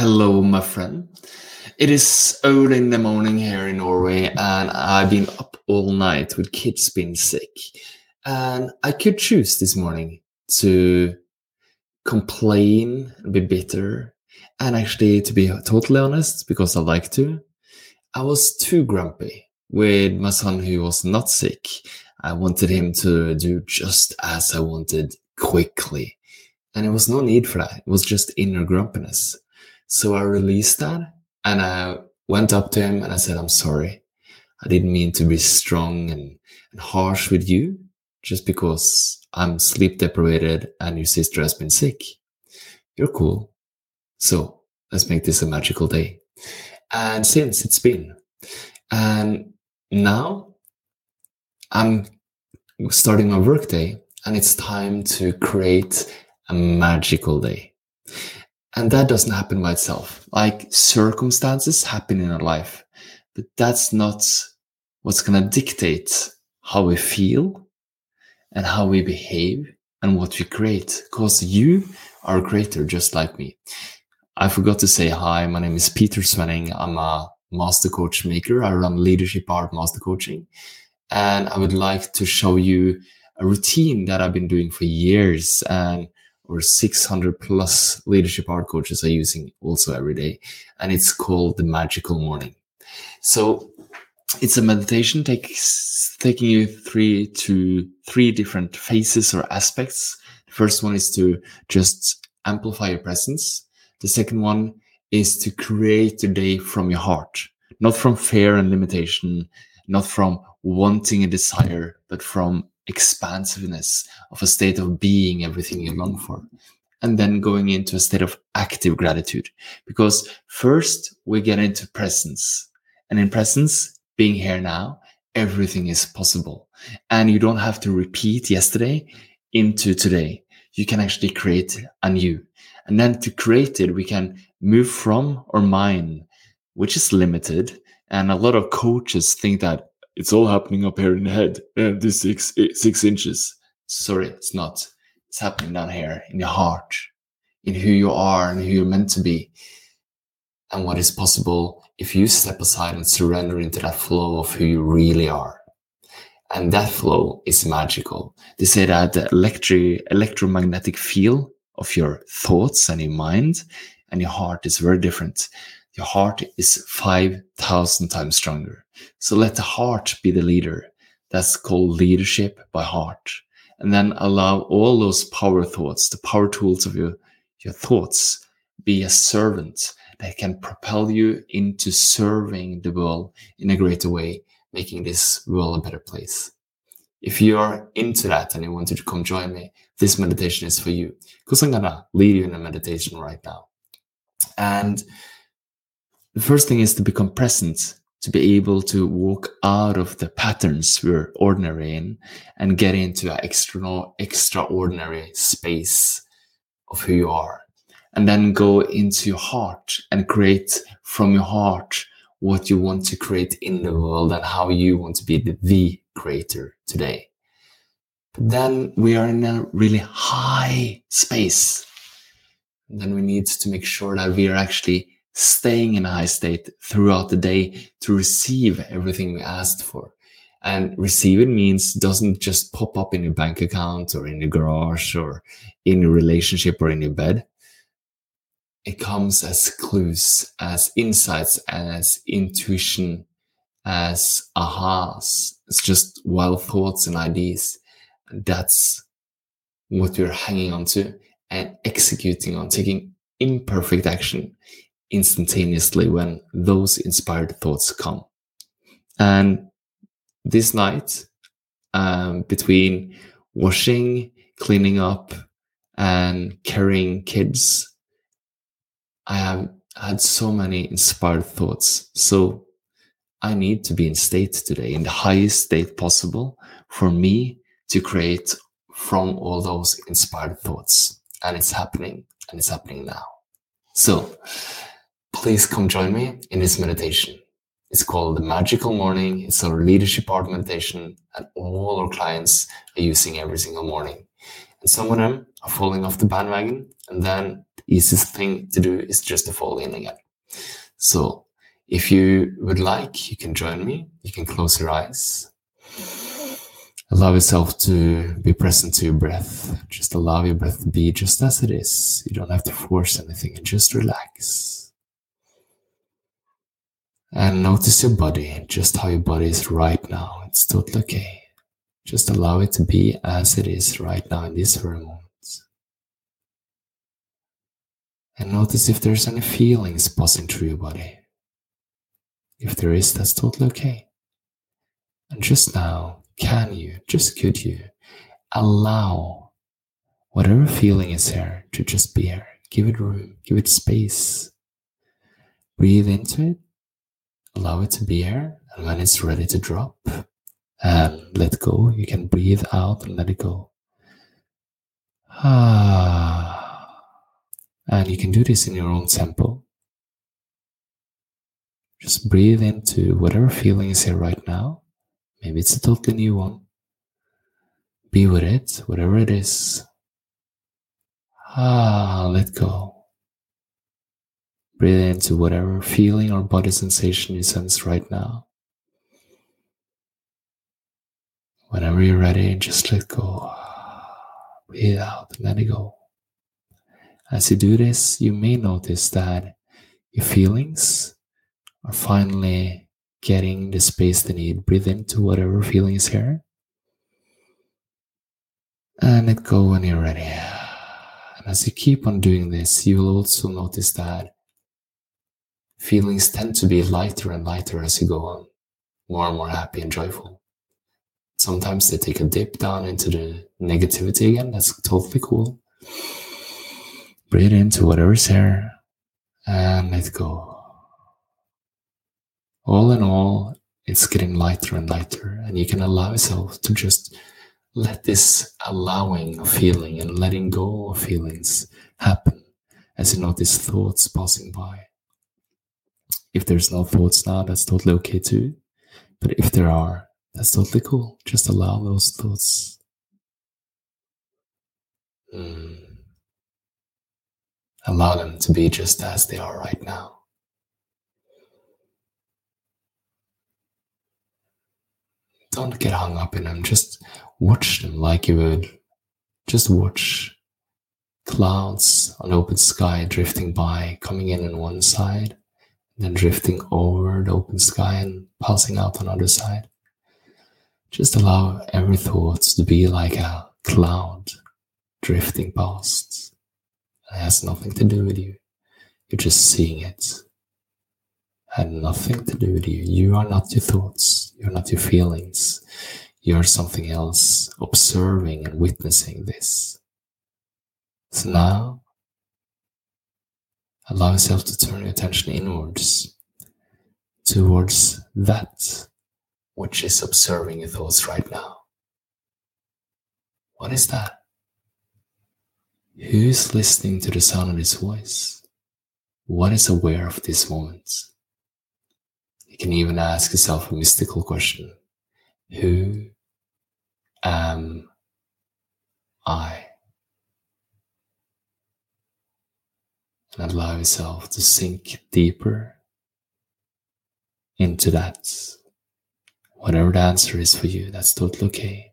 Hello, my friend. It is early in the morning here in Norway, and I've been up all night with kids being sick. And I could choose this morning to complain, be bitter, and actually, to be totally honest, because I like to, I was too grumpy with my son who was not sick. I wanted him to do just as I wanted quickly. And it was no need for that. It was just inner grumpiness. So I released that and I went up to him and I said, I'm sorry. I didn't mean to be strong and, and harsh with you just because I'm sleep deprived and your sister has been sick. You're cool. So let's make this a magical day. And since it's been, and now I'm starting my workday and it's time to create a magical day. And that doesn't happen by itself. Like circumstances happen in our life, but that's not what's going to dictate how we feel and how we behave and what we create. Because you are a creator just like me. I forgot to say hi. My name is Peter Svenning. I'm a master coach maker. I run leadership art master coaching. And I would like to show you a routine that I've been doing for years and or 600 plus leadership art coaches are using also every day. And it's called the magical morning. So it's a meditation takes, taking you three to three different phases or aspects. The first one is to just amplify your presence. The second one is to create the day from your heart, not from fear and limitation, not from wanting a desire, but from expansiveness of a state of being everything you long for and then going into a state of active gratitude. Because first we get into presence and in presence being here now everything is possible. And you don't have to repeat yesterday into today. You can actually create a new and then to create it we can move from our mind which is limited and a lot of coaches think that it's all happening up here in the head, and this six six inches. Sorry, it's not. It's happening down here in your heart, in who you are and who you're meant to be, and what is possible if you step aside and surrender into that flow of who you really are. And that flow is magical. They say that the electri- electromagnetic field of your thoughts and your mind and your heart is very different your heart is 5,000 times stronger. So let the heart be the leader. That's called leadership by heart. And then allow all those power thoughts, the power tools of your, your thoughts, be a servant that can propel you into serving the world in a greater way, making this world a better place. If you are into that and you want to come join me, this meditation is for you because I'm gonna lead you in a meditation right now. And the first thing is to become present, to be able to walk out of the patterns we're ordinary in and get into an external, extraordinary space of who you are. And then go into your heart and create from your heart what you want to create in the world and how you want to be the, the creator today. But then we are in a really high space. And then we need to make sure that we are actually staying in a high state throughout the day to receive everything we asked for. And receiving means doesn't just pop up in your bank account or in your garage or in your relationship or in your bed. It comes as clues, as insights, as intuition, as ahas. It's just wild thoughts and ideas. That's what you're hanging on to and executing on, taking imperfect action instantaneously when those inspired thoughts come. And this night, um, between washing, cleaning up, and carrying kids, I have had so many inspired thoughts. So I need to be in state today, in the highest state possible for me to create from all those inspired thoughts. And it's happening, and it's happening now. So please come join me in this meditation. It's called the Magical Morning. It's our leadership art meditation that all our clients are using every single morning. And some of them are falling off the bandwagon, and then the easiest thing to do is just to fall in again. So if you would like, you can join me. You can close your eyes. Allow yourself to be present to your breath. Just allow your breath to be just as it is. You don't have to force anything and just relax. And notice your body, just how your body is right now. It's totally okay. Just allow it to be as it is right now in this very moment. And notice if there's any feelings passing through your body. If there is, that's totally okay. And just now, can you, just could you, allow whatever feeling is here to just be here? Give it room, give it space. Breathe into it, allow it to be here, and when it's ready to drop and let go, you can breathe out and let it go. Ah. And you can do this in your own tempo. Just breathe into whatever feeling is here right now. Maybe it's a totally new one. Be with it, whatever it is. Ah, let go. Breathe into whatever feeling or body sensation you sense right now. Whenever you're ready, just let go. Breathe out and let it go. As you do this, you may notice that your feelings are finally getting the space they need. Breathe into whatever feeling is here. And let go when you're ready. And as you keep on doing this, you will also notice that feelings tend to be lighter and lighter as you go on, more and more happy and joyful. Sometimes they take a dip down into the negativity again. That's totally cool. Breathe into whatever's here and let go all in all, it's getting lighter and lighter, and you can allow yourself to just let this allowing of feeling and letting go of feelings happen as you notice thoughts passing by. If there's no thoughts now, that's totally okay too. But if there are, that's totally cool. Just allow those thoughts. Mm. Allow them to be just as they are right now. don't get hung up in them. Just watch them like you would. Just watch clouds on open sky drifting by, coming in on one side, then drifting over the open sky and passing out on the other side. Just allow every thought to be like a cloud drifting past. It has nothing to do with you. You're just seeing it had nothing to do with you. You are not your thoughts, you're not your feelings. You're something else observing and witnessing this. So now, allow yourself to turn your attention inwards towards that which is observing your thoughts right now. What is that? Who's listening to the sound of this voice? What is aware of this moment? You can even ask yourself a mystical question Who am I? And allow yourself to sink deeper into that. Whatever the answer is for you, that's totally okay.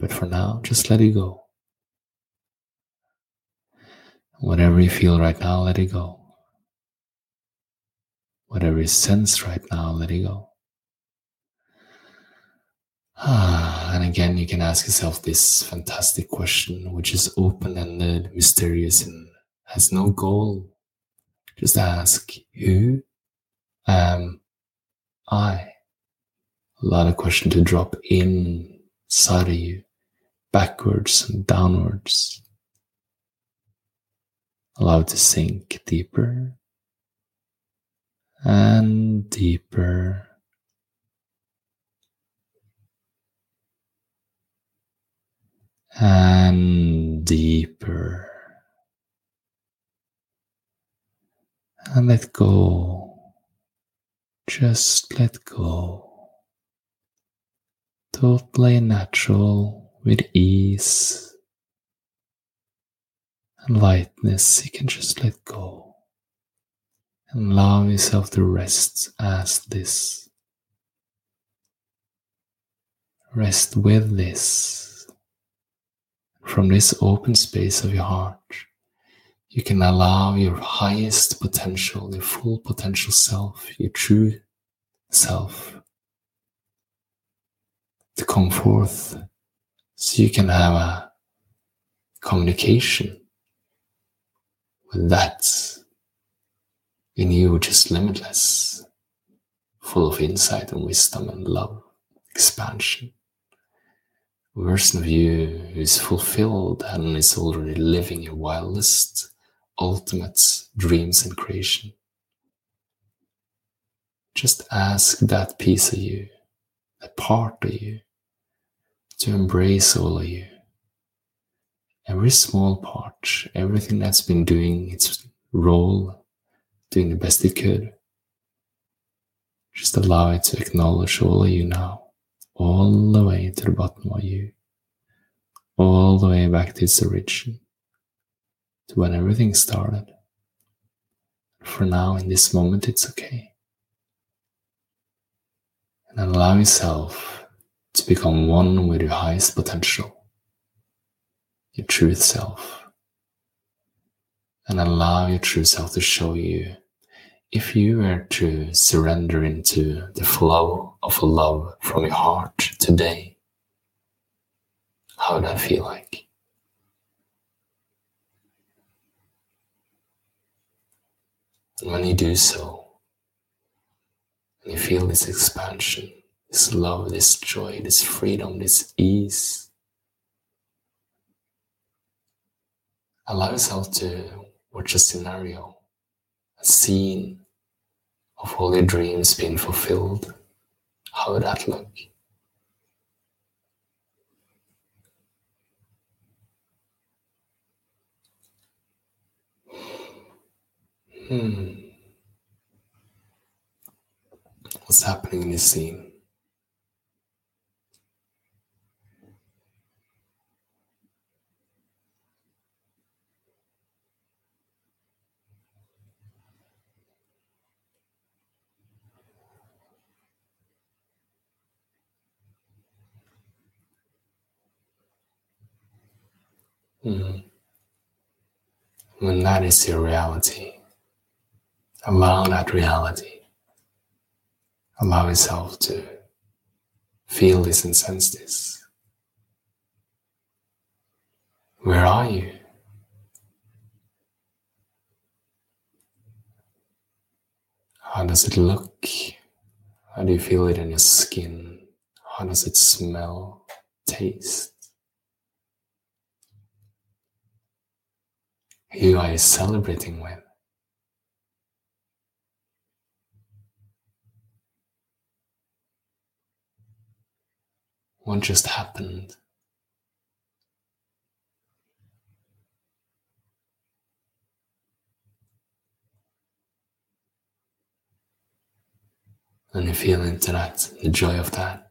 But for now, just let it go. Whatever you feel right now, let it go. Whatever you sense right now, let it go. Ah, and again, you can ask yourself this fantastic question, which is open ended, mysterious, and has no goal. Just ask, Who am I? Allow the question to drop inside of you, backwards and downwards. Allow it to sink deeper and deeper. And deeper. And let go. Just let go. Totally natural with ease. and lightness, you can just let go and allow yourself to rest as this. Rest with this. From this open space of your heart, you can allow your highest potential, your full potential self, your true self, to come forth so you can have a communication with that in you which is limitless, full of insight and wisdom and love, expansion. A version of you who is fulfilled and is already living your wildest, ultimate dreams and creation. Just ask that piece of you, that part of you, to embrace all of you. Every small part, everything that's been doing its role, doing the best it could. Just allow it to acknowledge all of you now, all the way to the bottom of you, all the way back to its origin, to when everything started. For now, in this moment, it's okay and allow yourself to become one with your highest potential, your truth self, and allow your true self to show you if you were to surrender into the flow of love from your heart today, how would that feel like? And when you do so, and you feel this expansion, this love, this joy, this freedom, this ease. Allow yourself to watch a scenario, a scene of all your dreams being fulfilled. How would that look? Hmm. what's happening in this scene. Mm. When that is your reality, allow that reality Allow yourself to feel this and sense this. Where are you? How does it look? How do you feel it in your skin? How does it smell, taste? Who are you celebrating with? What just happened? And you feel into that, the joy of that.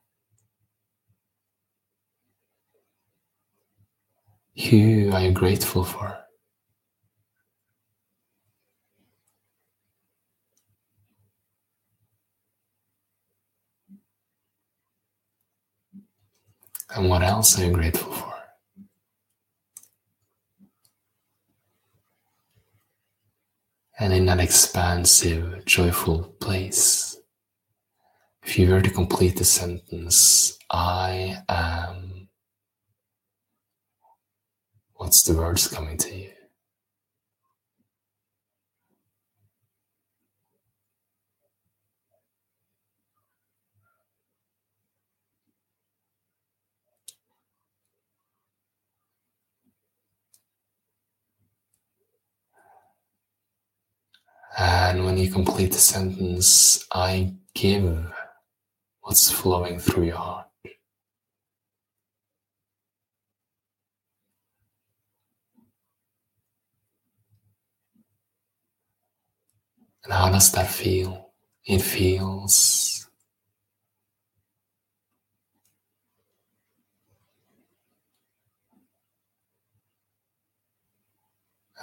Who are you grateful for? And what else are you grateful for? And in that expansive, joyful place, if you were to complete the sentence, I am, what's the words coming to you? And when you complete the sentence, I give what's flowing through your heart. And how does that feel? It feels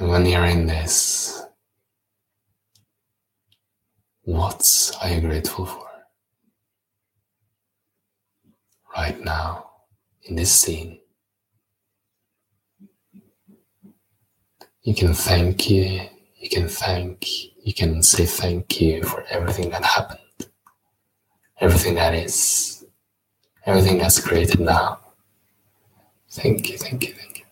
And when you're in this, what are you grateful for? Right now, in this scene, you can thank you, you can thank, you can say thank you for everything that happened, everything that is, everything that's created now. Thank you, thank you, thank you.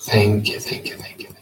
Thank you, thank you, thank you, thank you.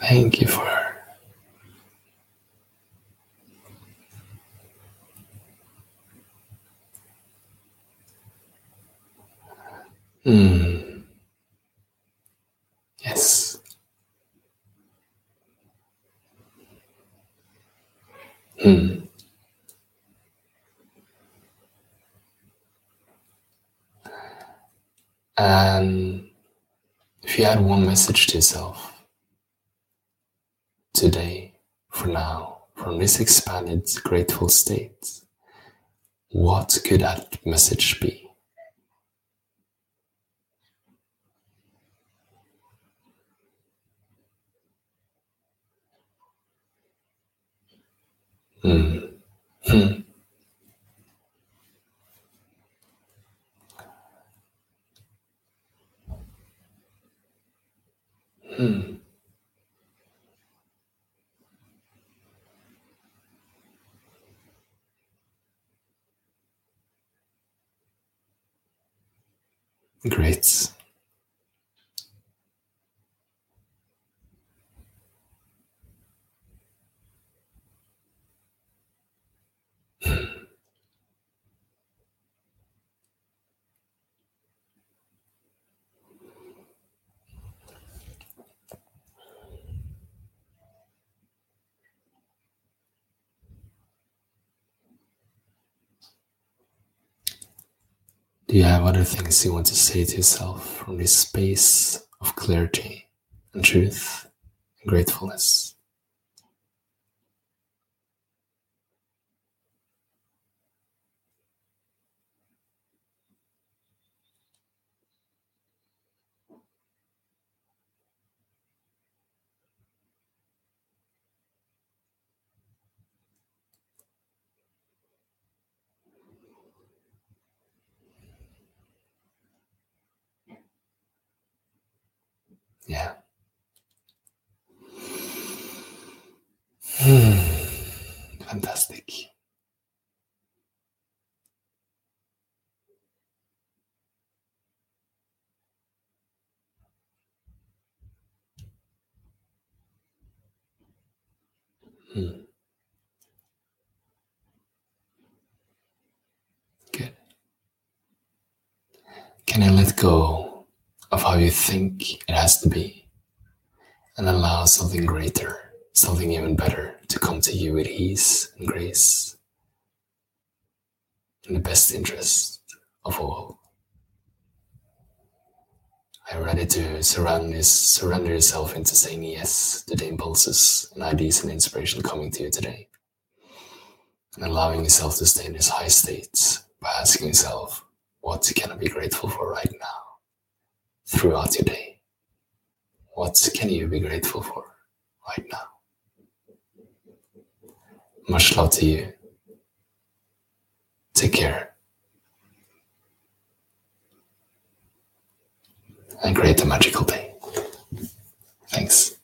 thank you. For Hmm. Yes. Hmm. And if you had one message to yourself today, for now, from this expanded grateful state, what could that message be? Hmm. Hmm. Hmm. Great. Do you have other things you want to say to yourself from this space of clarity and truth and gratefulness? Yeah. Hmm. Fantastic. Hmm. Good. Can I let go of how you think it has to be and allow something greater, something even better to come to you with ease and grace in the best interest of all? Are ready to surround surrender yourself into saying yes to the impulses and ideas and inspiration coming to you today? And allowing yourself to stay in this high state by asking yourself, what can I be grateful for right now throughout your day? What can you be grateful for right now? Much love to you. Take care. and create a magical day. Thanks.